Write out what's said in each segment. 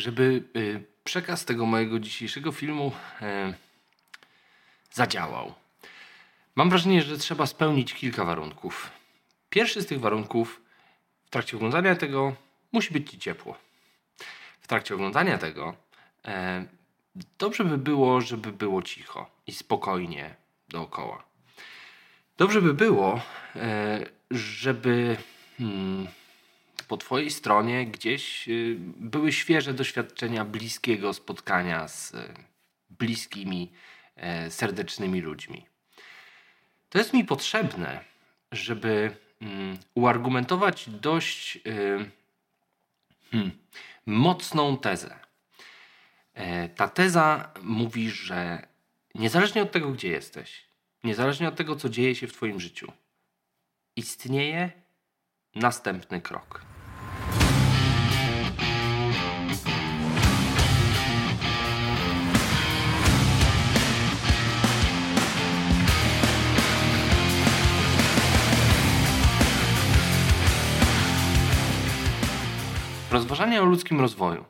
żeby y, przekaz tego mojego dzisiejszego filmu e, zadziałał, mam wrażenie, że trzeba spełnić kilka warunków. Pierwszy z tych warunków w trakcie oglądania tego musi być ci ciepło. W trakcie oglądania tego e, dobrze by było, żeby było cicho i spokojnie dookoła. Dobrze by było, e, żeby hmm, po Twojej stronie gdzieś y, były świeże doświadczenia bliskiego spotkania z y, bliskimi, e, serdecznymi ludźmi. To jest mi potrzebne, żeby mm, uargumentować dość y, hmm, mocną tezę. E, ta teza mówi, że niezależnie od tego, gdzie jesteś, niezależnie od tego, co dzieje się w Twoim życiu, istnieje następny krok. Rozważania o ludzkim rozwoju,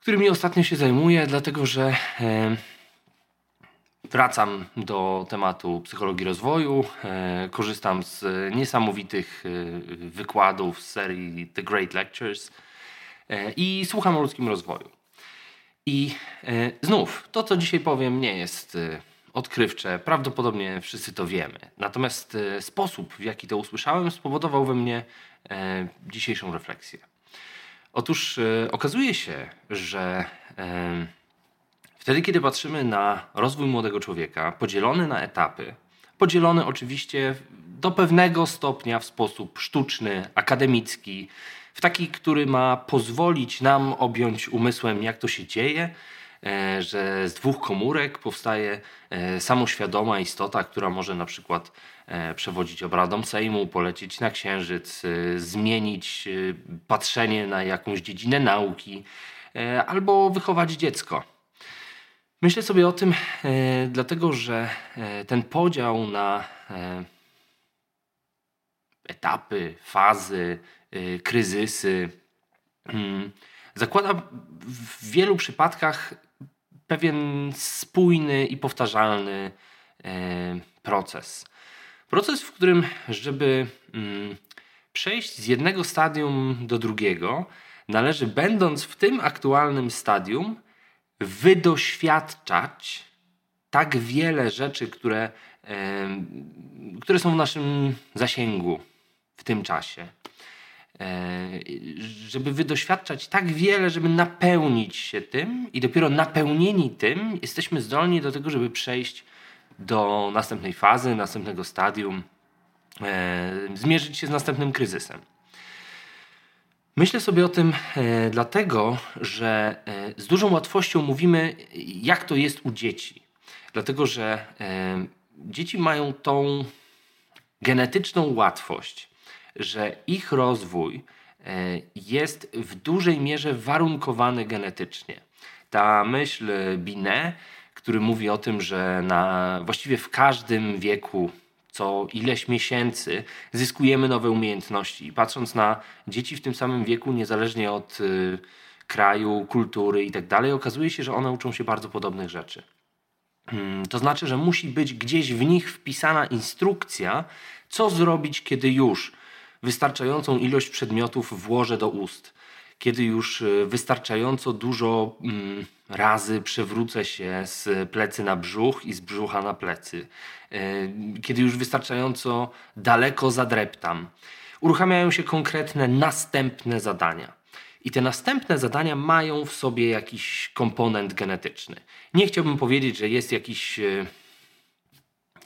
którymi ostatnio się zajmuję, dlatego że wracam do tematu psychologii rozwoju, e, korzystam z niesamowitych e, wykładów z serii The Great Lectures e, i słucham o ludzkim rozwoju. I znów, to co dzisiaj powiem nie jest odkrywcze, prawdopodobnie wszyscy to wiemy. Natomiast sposób, w jaki to usłyszałem, spowodował we mnie dzisiejszą refleksję. Otóż e, okazuje się, że e, wtedy, kiedy patrzymy na rozwój młodego człowieka, podzielony na etapy, podzielony oczywiście do pewnego stopnia w sposób sztuczny, akademicki, w taki, który ma pozwolić nam objąć umysłem, jak to się dzieje, że z dwóch komórek powstaje e, samoświadoma istota, która może na przykład e, przewodzić obradom Sejmu, polecieć na Księżyc, zmienić patrzenie na jakąś dziedzinę nauki albo wychować dziecko. Myślę sobie o tym, dlatego że ten podział na etapy, fazy, kryzysy mm, zakłada w wielu przypadkach pewien spójny i powtarzalny e, proces. Proces, w którym, żeby mm, przejść z jednego stadium do drugiego, należy, będąc w tym aktualnym stadium, wydoświadczać tak wiele rzeczy, które, które są w naszym zasięgu w tym czasie. E, żeby wydoświadczać tak wiele, żeby napełnić się tym i dopiero napełnieni tym jesteśmy zdolni do tego, żeby przejść do następnej fazy, następnego stadium, e, zmierzyć się z następnym kryzysem. Myślę sobie o tym e, dlatego, że z dużą łatwością mówimy, jak to jest u dzieci. Dlatego, że dzieci mają tą genetyczną łatwość, że ich rozwój e, jest w dużej mierze warunkowany genetycznie. Ta myśl Binet, który mówi o tym, że na, właściwie w każdym wieku co ileś miesięcy zyskujemy nowe umiejętności. I patrząc na dzieci w tym samym wieku, niezależnie od y, kraju, kultury i tak dalej, okazuje się, że one uczą się bardzo podobnych rzeczy. Hmm, to znaczy, że musi być gdzieś w nich wpisana instrukcja, co zrobić, kiedy już wystarczającą ilość przedmiotów włożę do ust, kiedy już e, wystarczająco dużo mm, razy przewrócę się z plecy na brzuch i z brzucha na plecy, e, kiedy już wystarczająco daleko zadreptam, uruchamiają się konkretne następne zadania. I te następne zadania mają w sobie jakiś komponent genetyczny. Nie chciałbym powiedzieć, że jest jakiś e,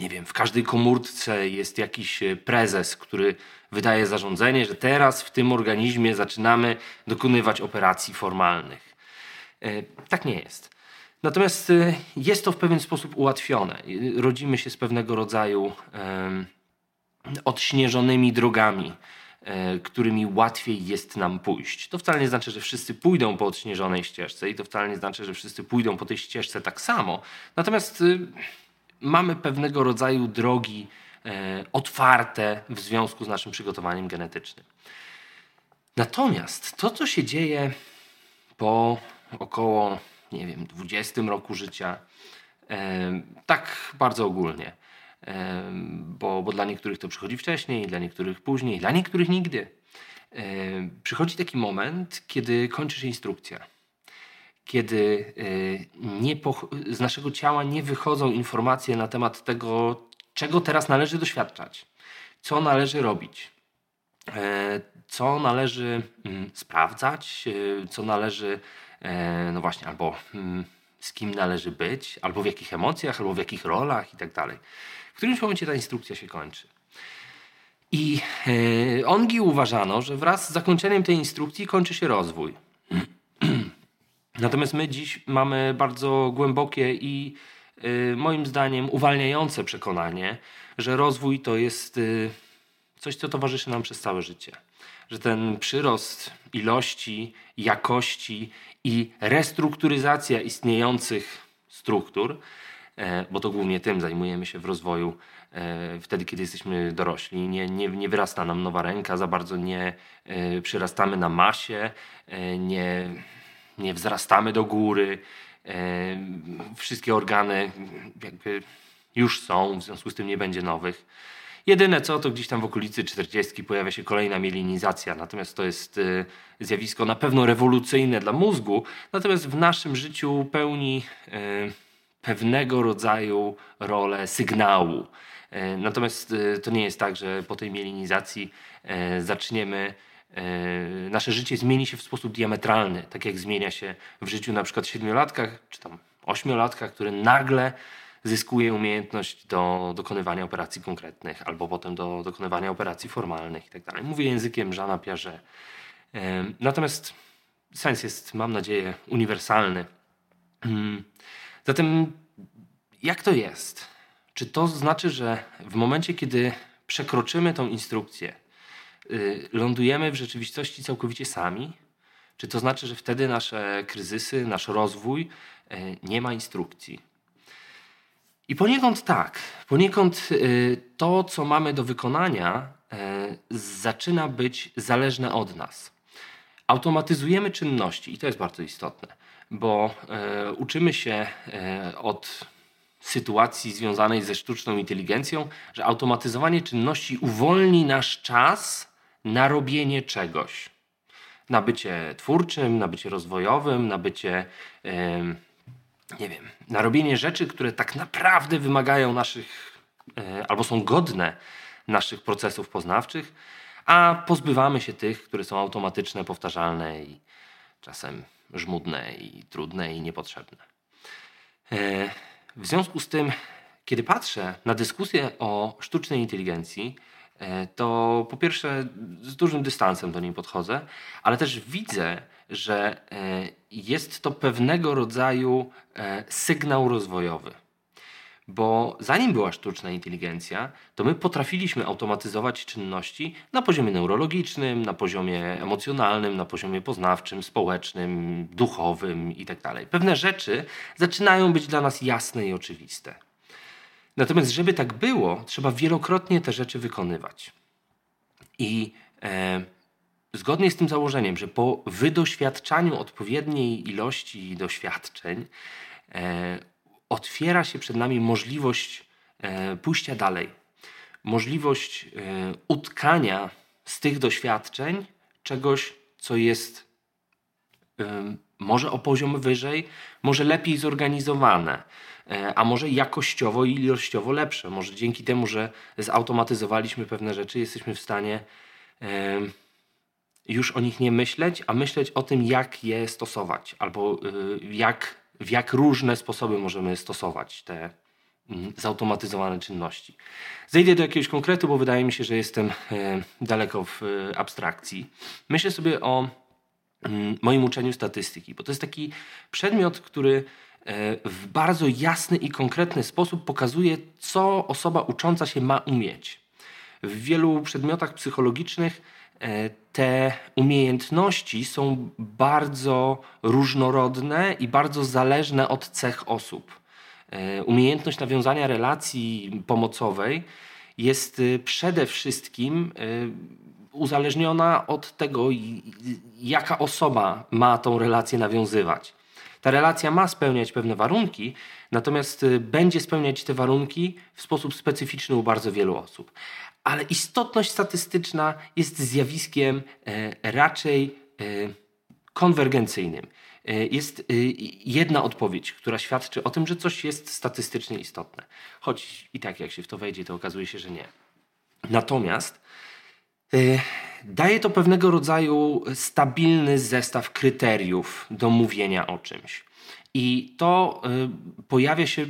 nie wiem, w każdej komórce jest jakiś e, prezes, który wydaje zarządzenie, że teraz w tym organizmie zaczynamy dokonywać operacji formalnych. E, tak nie jest. Natomiast e, jest to w pewien sposób ułatwione. Rodzimy się z pewnego rodzaju odśnieżonymi drogami, którymi łatwiej jest nam pójść. To wcale nie znaczy, że wszyscy pójdą po odśnieżonej ścieżce i to wcale nie znaczy, że wszyscy pójdą po tej ścieżce tak samo. Natomiast mamy pewnego rodzaju drogi e, otwarte w związku z naszym przygotowaniem genetycznym. Natomiast to, co się dzieje po około, nie wiem, 20 roku życia, tak bardzo ogólnie, bo, bo dla niektórych to przychodzi wcześniej, dla niektórych później, dla niektórych nigdy. Przychodzi taki moment, kiedy kończysz instrukcja kiedy e, nie z naszego ciała nie wychodzą informacje na temat tego, czego teraz należy doświadczać, co należy robić, e, co należy mm, sprawdzać, e, co należy, no właśnie, albo mm, z kim należy być, albo w jakich emocjach, albo w jakich rolach i tak dalej. W którymś momencie ta instrukcja się kończy. I ongi uważano, że wraz z zakończeniem tej instrukcji kończy się rozwój. Natomiast my dziś mamy bardzo głębokie i y, moim zdaniem uwalniające przekonanie, że rozwój to jest y, coś, co towarzyszy nam przez całe życie. Że ten przyrost ilości, jakości i restrukturyzacja istniejących struktur, e, bo to głównie tym zajmujemy się w rozwoju e, wtedy, kiedy jesteśmy dorośli. Nie, nie, nie wyrasta nam nowa ręka, za bardzo nie e, przyrastamy na masie, nie nie wzrastamy do góry, e, wszystkie organy jakby już są, w związku z tym nie będzie nowych. Jedyne co, to gdzieś tam w okolicy 40 pojawia się kolejna mielinizacja, natomiast to jest e, zjawisko na pewno rewolucyjne dla mózgu, natomiast w naszym życiu pełni e, pewnego rodzaju rolę sygnału. Natomiast to nie jest tak, że po tej mielinizacji zaczniemy nasze życie zmieni się w sposób diametralny, tak jak zmienia się w życiu na przykład siedmiolatkach czy tam ośmiolatkach, który nagle zyskuje umiejętność do dokonywania operacji konkretnych albo potem do dokonywania operacji formalnych itd. Tak Mówię językiem Jeana Piaget. E, natomiast sens jest, mam nadzieję, uniwersalny. Hmm. Zatem jak to jest? Czy to znaczy, że w momencie, kiedy przekroczymy tą instrukcję, lądujemy w rzeczywistości całkowicie sami? Czy to znaczy, że wtedy nasze kryzysy, nasz rozwój y, nie ma instrukcji? I poniekąd tak. Poniekąd y, to, co mamy do wykonania, zaczyna być zależne od nas. Automatyzujemy czynności i to jest bardzo istotne, bo uczymy się od sytuacji związanej ze sztuczną inteligencją, że automatyzowanie czynności uwolni nasz czas na robienie czegoś. Na bycie twórczym, na bycie rozwojowym, na bycie, nie wiem, na robienie rzeczy, które tak naprawdę wymagają naszych, yy, albo są godne naszych procesów poznawczych, a pozbywamy się tych, które są automatyczne, powtarzalne i czasem żmudne i trudne i niepotrzebne. Yy, w związku z tym, kiedy patrzę na dyskusję o sztucznej inteligencji, E, to po pierwsze z dużym dystansem do niej podchodzę, ale też widzę, że e, jest to pewnego rodzaju e, sygnał rozwojowy. Bo zanim była sztuczna inteligencja, to my potrafiliśmy automatyzować czynności na poziomie neurologicznym, na poziomie emocjonalnym, na poziomie poznawczym, społecznym, duchowym itd. Tak Pewne rzeczy zaczynają być dla nas jasne i oczywiste. Natomiast, żeby tak było, trzeba wielokrotnie te rzeczy wykonywać. I e, zgodnie z tym założeniem, że po wydoświadczaniu odpowiedniej ilości doświadczeń e, otwiera się przed nami możliwość e, pójścia dalej, możliwość e, utkania z tych doświadczeń czegoś, co jest może o poziom wyżej, może lepiej zorganizowane E, a może jakościowo i ilościowo lepsze. Może dzięki temu, że zautomatyzowaliśmy pewne rzeczy, jesteśmy w stanie już o nich nie myśleć, a myśleć o tym, jak je stosować, albo y, jak, w jak różne sposoby możemy stosować te mm, zautomatyzowane czynności. Zejdę do jakiegoś konkretu, bo wydaje mi się, że jestem e, daleko w e, abstrakcji. Myślę sobie o moim uczeniu statystyki, bo to jest taki przedmiot, który E, w bardzo jasny i konkretny sposób pokazuje, co osoba ucząca się ma umieć. W wielu przedmiotach psychologicznych e, te umiejętności są bardzo różnorodne i bardzo zależne od cech osób. E, umiejętność nawiązania relacji pomocowej jest przede wszystkim uzależniona od tego, jaka osoba ma tą relację nawiązywać. Ta relacja ma spełniać pewne warunki, natomiast y, będzie spełniać te warunki w sposób specyficzny u bardzo wielu osób. Ale istotność statystyczna jest zjawiskiem e, raczej e, konwergencyjnym. E, jest jedna odpowiedź, która świadczy o tym, że coś jest statystycznie istotne. Choć i tak, jak się w to wejdzie, to okazuje się, że nie. Natomiast daje to pewnego rodzaju stabilny zestaw kryteriów do mówienia o czymś. I to y, pojawia się, y,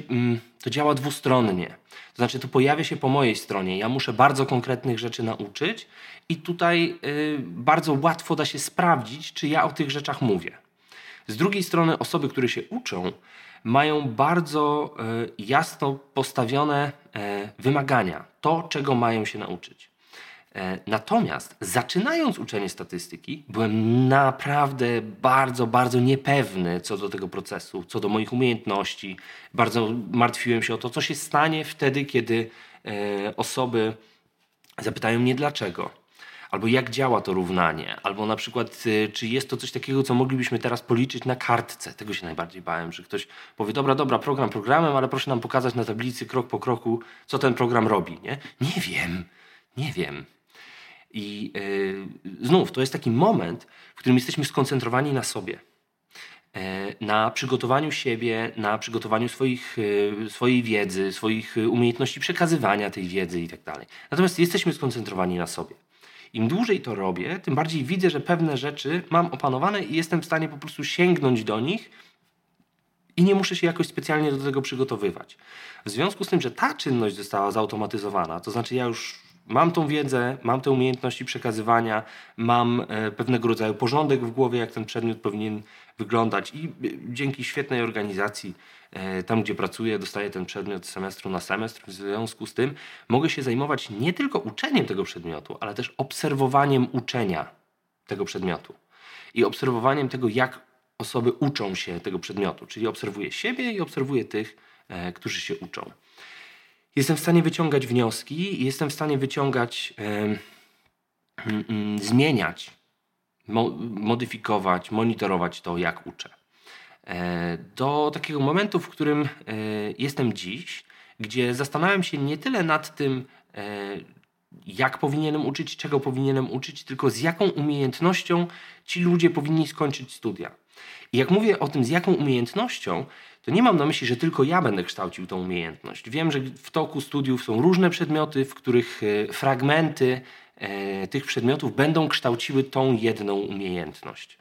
to działa dwustronnie. To znaczy, to pojawia się po mojej stronie. Ja muszę bardzo konkretnych rzeczy nauczyć, i tutaj y, bardzo łatwo da się sprawdzić, czy ja o tych rzeczach mówię. Z drugiej strony, osoby, które się uczą, mają bardzo y, jasno postawione y, wymagania, to, czego mają się nauczyć. E, natomiast zaczynając uczenie statystyki, byłem naprawdę bardzo, bardzo niepewny co do tego procesu, co do moich umiejętności. Bardzo martwiłem się o to, co się stanie wtedy, kiedy e, osoby zapytają mnie dlaczego. Albo jak działa to równanie, albo na przykład, e, czy jest to coś takiego, co moglibyśmy teraz policzyć na kartce. Tego się najbardziej bałem, że ktoś powie: Dobra, dobra, program programem, ale proszę nam pokazać na tablicy krok po kroku, co ten program robi. Nie, nie wiem, nie wiem. I yy, znów to jest taki moment, w którym jesteśmy skoncentrowani na sobie, e, na przygotowaniu siebie, na przygotowaniu swoich, e, swojej wiedzy, swoich umiejętności przekazywania tej wiedzy itd. Tak Natomiast jesteśmy skoncentrowani na sobie. Im dłużej to robię, tym bardziej widzę, że pewne rzeczy mam opanowane i jestem w stanie po prostu sięgnąć do nich i nie muszę się jakoś specjalnie do tego przygotowywać. W związku z tym, że ta czynność została zautomatyzowana, to znaczy ja już Mam tą wiedzę, mam te umiejętności przekazywania, mam e, pewnego rodzaju porządek w głowie, jak ten przedmiot powinien wyglądać, i e, dzięki świetnej organizacji, e, tam gdzie pracuję, dostaję ten przedmiot z semestru na semestr. W związku z tym mogę się zajmować nie tylko uczeniem tego przedmiotu, ale też obserwowaniem uczenia tego przedmiotu i obserwowaniem tego, jak osoby uczą się tego przedmiotu, czyli obserwuję siebie i obserwuję tych, którzy się uczą jestem w stanie wyciągać wnioski, jestem w stanie wyciągać, e, zmieniać, mo, modyfikować, monitorować to, jak uczę. E, do takiego momentu, w którym e, jestem dziś, gdzie zastanawiam się nie tyle nad tym, e, jak powinienem uczyć, czego powinienem uczyć, tylko z jaką umiejętnością ci ludzie powinni skończyć studia. I jak mówię o tym, z jaką umiejętnością, to nie mam na myśli, że tylko ja będę kształcił tą umiejętność. Wiem, że w toku studiów są różne przedmioty, w których e, fragmenty e, tych przedmiotów będą kształciły tą jedną umiejętność.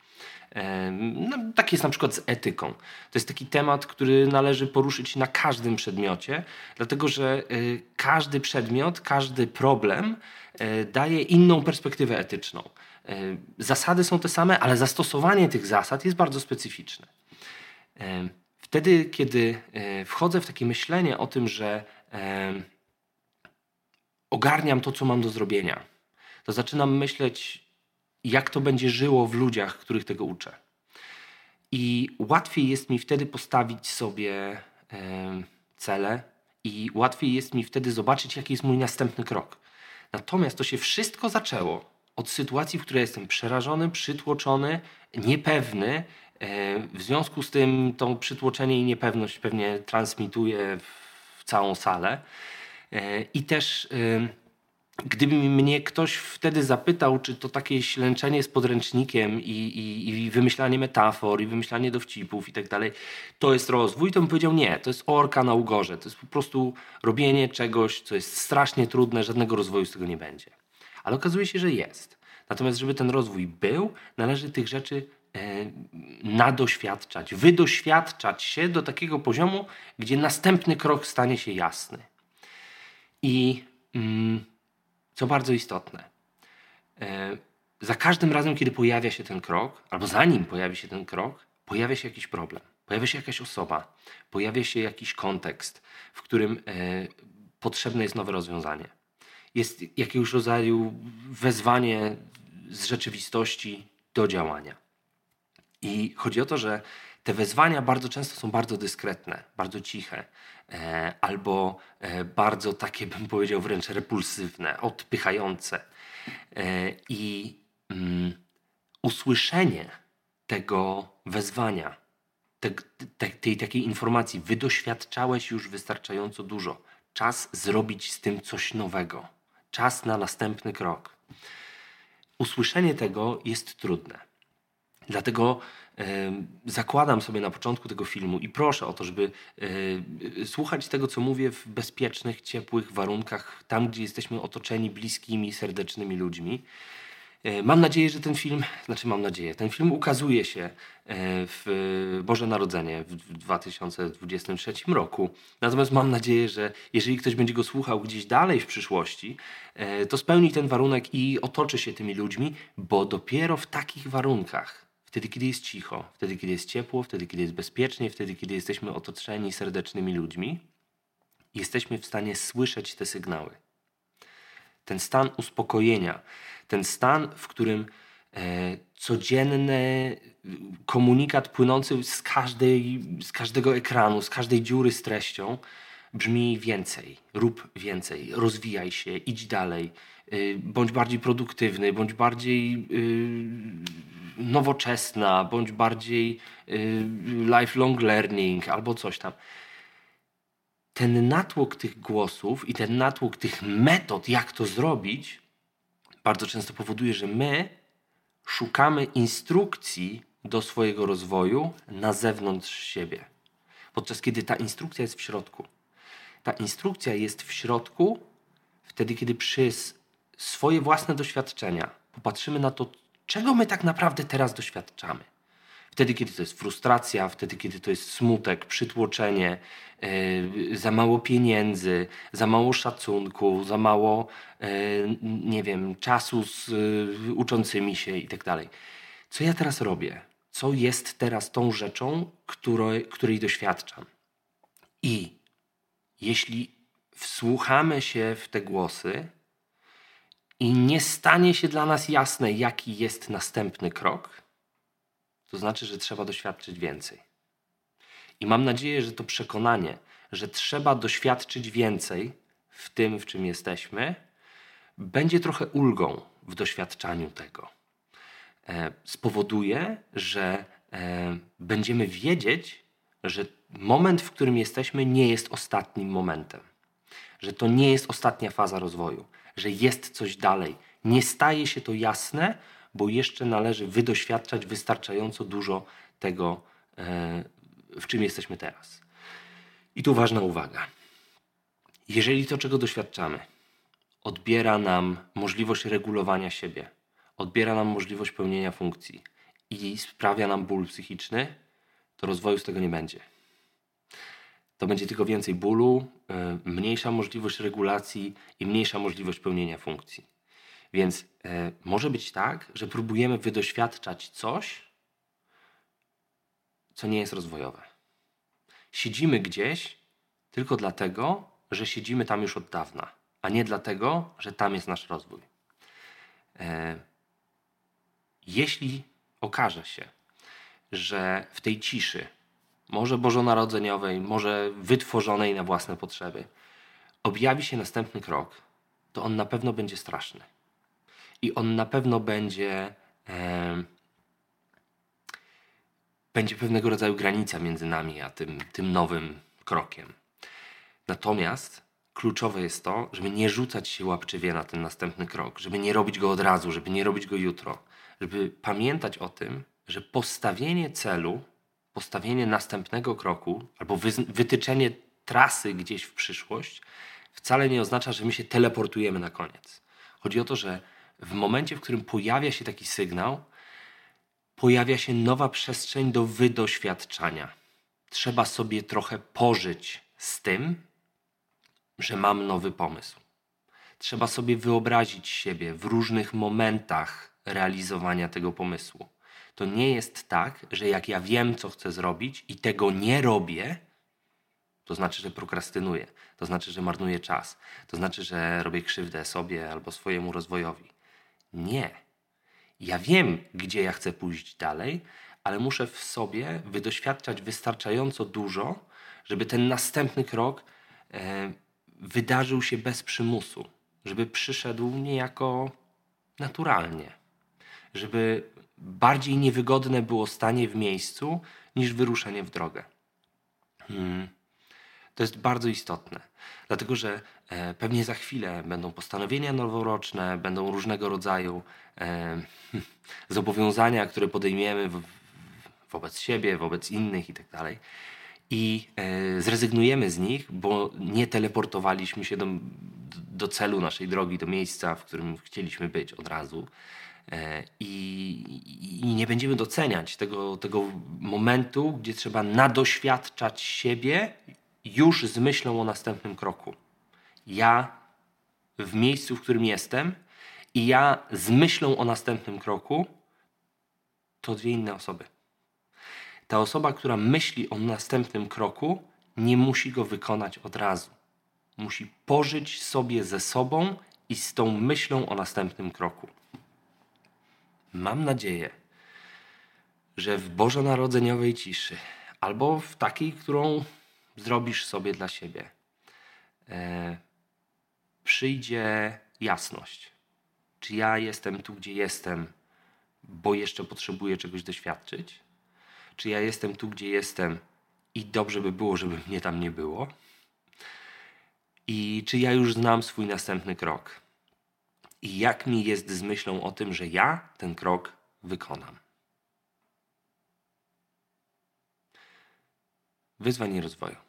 E, no, tak jest na przykład z etyką. To jest taki temat, który należy poruszyć na każdym przedmiocie, dlatego że każdy przedmiot, każdy problem daje inną perspektywę etyczną. Zasady są te same, ale zastosowanie tych zasad jest bardzo specyficzne. Wtedy, kiedy e, wchodzę w takie myślenie o tym, że e, ogarniam to, co mam do zrobienia, to zaczynam myśleć, jak to będzie żyło w ludziach, których tego uczę. I łatwiej jest mi wtedy postawić sobie e, cele, i łatwiej jest mi wtedy zobaczyć, jaki jest mój następny krok. Natomiast to się wszystko zaczęło od sytuacji, w której jestem przerażony, przytłoczony, niepewny w związku z tym to przytłoczenie i niepewność pewnie transmituje w całą salę. E, I też e, gdyby mnie ktoś wtedy zapytał, czy to takie ślęczenie z podręcznikiem i, i, i wymyślanie metafor, i wymyślanie dowcipów i tak dalej, to jest rozwój, to bym powiedział nie, to jest orka na ugorze. To jest po prostu robienie czegoś, co jest strasznie trudne, żadnego rozwoju z tego nie będzie. Ale okazuje się, że jest. Natomiast, żeby ten rozwój był, należy tych rzeczy E, nadoświadczać, wydoświadczać się do takiego poziomu, gdzie następny krok stanie się jasny. I mm, co bardzo istotne, e, za każdym razem, kiedy pojawia się ten krok, albo zanim pojawi się ten krok, pojawia się jakiś problem, pojawia się jakaś osoba, pojawia się jakiś kontekst, w którym e, potrzebne jest nowe rozwiązanie. Jest jakiegoś rodzaju wezwanie z rzeczywistości do działania. I chodzi o to, że te wezwania bardzo często są bardzo dyskretne, bardzo ciche, e, albo e, bardzo takie, bym powiedział, wręcz repulsywne, odpychające. E, I mm, usłyszenie tego wezwania, te, te, tej takiej informacji, wy doświadczałeś już wystarczająco dużo. Czas zrobić z tym coś nowego. Czas na następny krok. Usłyszenie tego jest trudne. Dlatego zakładam sobie na początku tego filmu i proszę o to, żeby słuchać tego, co mówię w bezpiecznych, ciepłych warunkach, tam, gdzie jesteśmy otoczeni bliskimi, serdecznymi ludźmi. E, mam nadzieję, że ten film, znaczy mam nadzieję, ten film ukazuje się e, w Boże Narodzenie w 2023 roku. Natomiast mam nadzieję, że jeżeli ktoś będzie go słuchał gdzieś dalej w przyszłości, e, to spełni ten warunek i otoczy się tymi ludźmi, bo dopiero w takich warunkach Wtedy, kiedy jest cicho, wtedy, kiedy jest ciepło, wtedy, kiedy jest bezpiecznie, wtedy, kiedy jesteśmy otoczeni serdecznymi ludźmi, jesteśmy w stanie słyszeć te sygnały. Ten stan uspokojenia, ten stan, w którym e, codzienny komunikat płynący z, każdej, z każdego ekranu, z każdej dziury z treścią brzmi więcej, rób więcej, rozwijaj się, idź dalej, bądź bardziej produktywny, bądź bardziej y, nowoczesna, bądź bardziej y, lifelong learning albo coś tam. Ten natłok tych głosów i ten natłok tych metod, jak to zrobić, bardzo często powoduje, że my szukamy instrukcji do swojego rozwoju na zewnątrz siebie. Podczas kiedy ta instrukcja jest w środku. Ta instrukcja jest w środku wtedy, kiedy przez swoje własne doświadczenia popatrzymy na to, czego my tak naprawdę teraz doświadczamy. Wtedy, kiedy to jest frustracja, wtedy, kiedy to jest smutek, przytłoczenie, yy, za mało pieniędzy, za mało szacunku, za mało, yy, nie wiem, czasu z yy, uczącymi się itd. Tak Co ja teraz robię? Co jest teraz tą rzeczą, której, której doświadczam? I jeśli wsłuchamy się w te głosy, i nie stanie się dla nas jasne, jaki jest następny krok, to znaczy, że trzeba doświadczyć więcej. I mam nadzieję, że to przekonanie, że trzeba doświadczyć więcej w tym, w czym jesteśmy, będzie trochę ulgą w doświadczaniu tego. E, spowoduje, że e, będziemy wiedzieć, że moment, w którym jesteśmy, nie jest ostatnim momentem. Że to nie jest ostatnia faza rozwoju że jest coś dalej. Nie staje się to jasne, bo jeszcze należy wydoświadczać wystarczająco dużo tego, e, w czym jesteśmy teraz. I tu ważna uwaga. Jeżeli to, czego doświadczamy, odbiera nam możliwość regulowania siebie, odbiera nam możliwość pełnienia funkcji i sprawia nam ból psychiczny, to rozwoju z tego nie będzie to będzie tylko więcej bólu, e, mniejsza możliwość regulacji i mniejsza możliwość pełnienia funkcji. Więc e, może być tak, że próbujemy wydoświadczać coś, co nie jest rozwojowe. Siedzimy gdzieś tylko dlatego, że siedzimy tam już od dawna, a nie dlatego, że tam jest nasz rozwój. E, jeśli okaże się, że w tej ciszy może bożonarodzeniowej, może wytworzonej na własne potrzeby, objawi się następny krok, to on na pewno będzie straszny. I on na pewno będzie, e, będzie pewnego rodzaju granica między nami a tym, tym nowym krokiem. Natomiast kluczowe jest to, żeby nie rzucać się łapczywie na ten następny krok, żeby nie robić go od razu, żeby nie robić go jutro, żeby pamiętać o tym, że postawienie celu postawienie następnego kroku albo wytyczenie trasy gdzieś w przyszłość wcale nie oznacza, że my się teleportujemy na koniec. Chodzi o to, że w momencie, w którym pojawia się taki sygnał, pojawia się nowa przestrzeń do wydoświadczania. Trzeba sobie trochę pożyć z tym, że mam nowy pomysł. Trzeba sobie wyobrazić siebie w różnych momentach realizowania tego pomysłu to nie jest tak, że jak ja wiem, co chcę zrobić i tego nie robię, to znaczy, że prokrastynuję, to znaczy, że marnuję czas, to znaczy, że robię krzywdę sobie albo swojemu rozwojowi. Nie. Ja wiem, gdzie ja chcę pójść dalej, ale muszę w sobie wydoświadczać wystarczająco dużo, żeby ten następny krok e, wydarzył się bez przymusu, żeby przyszedł niejako naturalnie, żeby bardziej niewygodne było stanie w miejscu niż wyruszenie w drogę. Hmm. To jest bardzo istotne, dlatego że e, pewnie za chwilę będą postanowienia noworoczne, będą różnego rodzaju e, zobowiązania, które podejmiemy w, wobec siebie, wobec innych itd. Tak I e, zrezygnujemy z nich, bo nie teleportowaliśmy się do, do celu naszej drogi, do miejsca, w którym chcieliśmy być od razu. E, I, I, nie będziemy doceniać tego, tego momentu, gdzie trzeba nadoświadczać siebie już z myślą o następnym kroku. Ja w miejscu, w którym jestem, i ja z myślą o następnym kroku, to dwie inne osoby. Ta osoba, która myśli o następnym kroku, nie musi go wykonać od razu. Musi pożyć sobie ze sobą i z tą myślą o następnym kroku. Mam nadzieję, że w bożonarodzeniowej ciszy, albo w takiej, którą zrobisz sobie dla siebie, e, przyjdzie jasność. Czy ja jestem tu, gdzie jestem, bo jeszcze potrzebuję czegoś doświadczyć? Czy ja jestem tu, gdzie jestem i dobrze by było, żeby mnie tam nie było? I czy ja już znam swój następny krok? I jak mi jest z myślą o tym, że ja ten krok wykonam? Wyzwanie rozwoju.